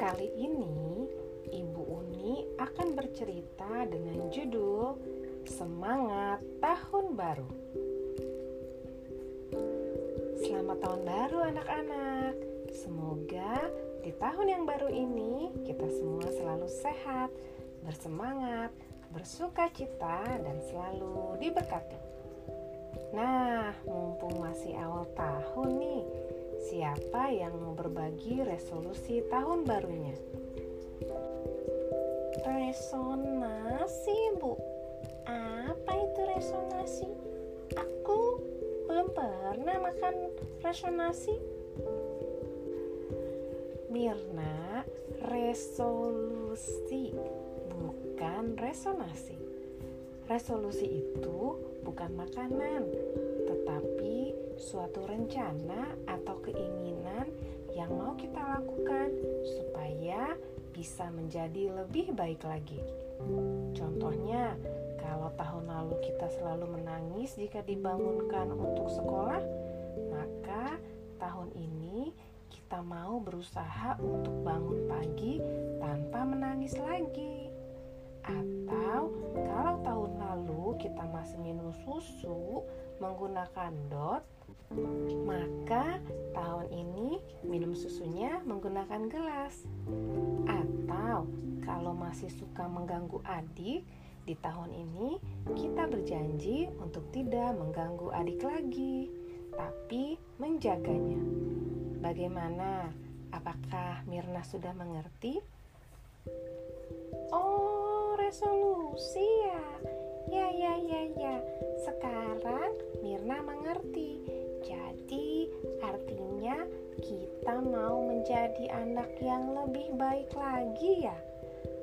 Kali ini Ibu Uni akan bercerita dengan judul Semangat Tahun Baru. Selamat tahun baru anak-anak. Semoga di tahun yang baru ini kita semua selalu sehat, bersemangat, bersuka cita dan selalu diberkati. Nah, mumpung masih awal tahun nih, siapa yang mau berbagi resolusi tahun barunya? Resonasi, Bu apa itu resonasi? Aku belum pernah makan resonasi. Mirna, resolusi bukan resonasi. Resolusi itu bukan makanan, tetapi suatu rencana atau keinginan yang mau kita lakukan supaya bisa menjadi lebih baik lagi. Contohnya, kalau tahun lalu kita selalu menangis jika dibangunkan untuk sekolah, maka tahun ini kita mau berusaha untuk bangun pagi tanpa menangis lagi. Atau kalau tahun lalu kita masih minum susu menggunakan dot, maka tahun ini minum susunya menggunakan gelas. Atau kalau masih suka mengganggu adik, di tahun ini, kita berjanji untuk tidak mengganggu adik lagi, tapi menjaganya. Bagaimana? Apakah Mirna sudah mengerti? Oh, resolusi ya. Ya, ya, ya, ya. Sekarang Mirna mengerti. Jadi, artinya kita mau menjadi anak yang lebih baik lagi ya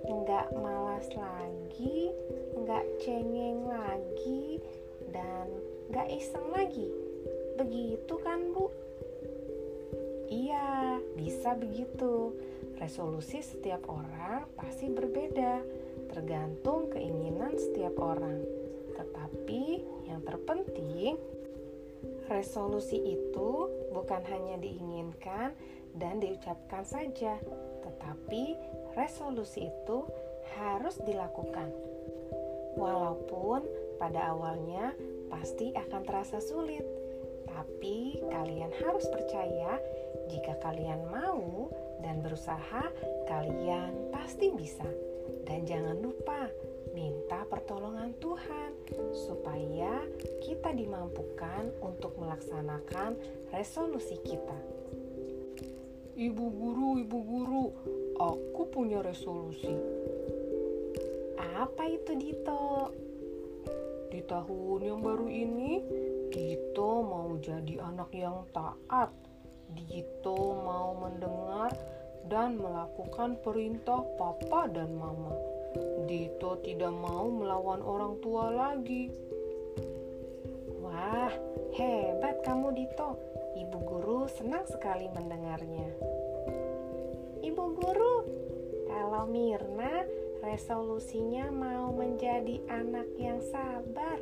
nggak malas lagi, nggak cengeng lagi, dan nggak iseng lagi. Begitu kan, Bu? Iya, bisa begitu. Resolusi setiap orang pasti berbeda, tergantung keinginan setiap orang. Tetapi yang terpenting, resolusi itu bukan hanya diinginkan dan diucapkan saja, tetapi resolusi itu harus dilakukan. Walaupun pada awalnya pasti akan terasa sulit, tapi kalian harus percaya jika kalian mau dan berusaha, kalian pasti bisa. Dan jangan lupa minta pertolongan Tuhan supaya kita dimampukan untuk melaksanakan resolusi kita. Ibu guru, ibu guru, aku punya resolusi. Apa itu Dito? Di tahun yang baru ini, Dito mau jadi anak yang taat. Dito mau mendengar dan melakukan perintah papa dan mama. Dito tidak mau melawan orang tua lagi. Wah, hebat kamu Dito. Ibu guru senang sekali mendengarnya. Ibu guru, kalau Mirna resolusinya mau menjadi anak yang sabar,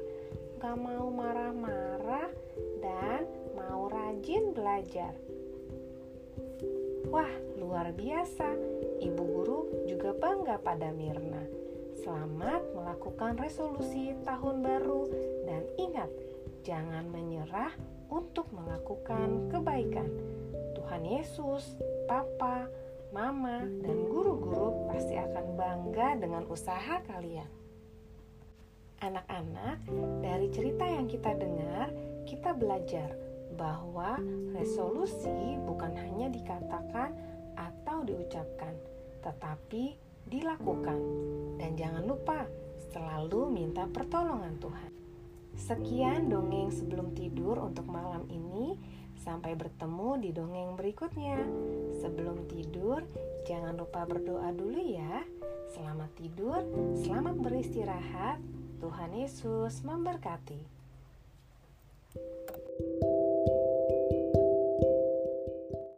gak mau marah-marah, dan mau rajin belajar. Wah, luar biasa. Ibu guru juga bangga pada Mirna. Selamat melakukan resolusi tahun baru dan ingat, jangan menyerah untuk melakukan kebaikan. Tuhan Yesus, Papa, Mama, dan guru-guru pasti akan bangga dengan usaha kalian. Anak-anak, dari cerita yang kita dengar, kita belajar bahwa resolusi bukan hanya dikatakan atau diucapkan, tetapi dilakukan. Dan jangan lupa selalu minta pertolongan Tuhan. Sekian dongeng sebelum tidur untuk malam ini. Sampai bertemu di dongeng berikutnya. Sebelum tidur, jangan lupa berdoa dulu ya. Selamat tidur, selamat beristirahat. Tuhan Yesus memberkati.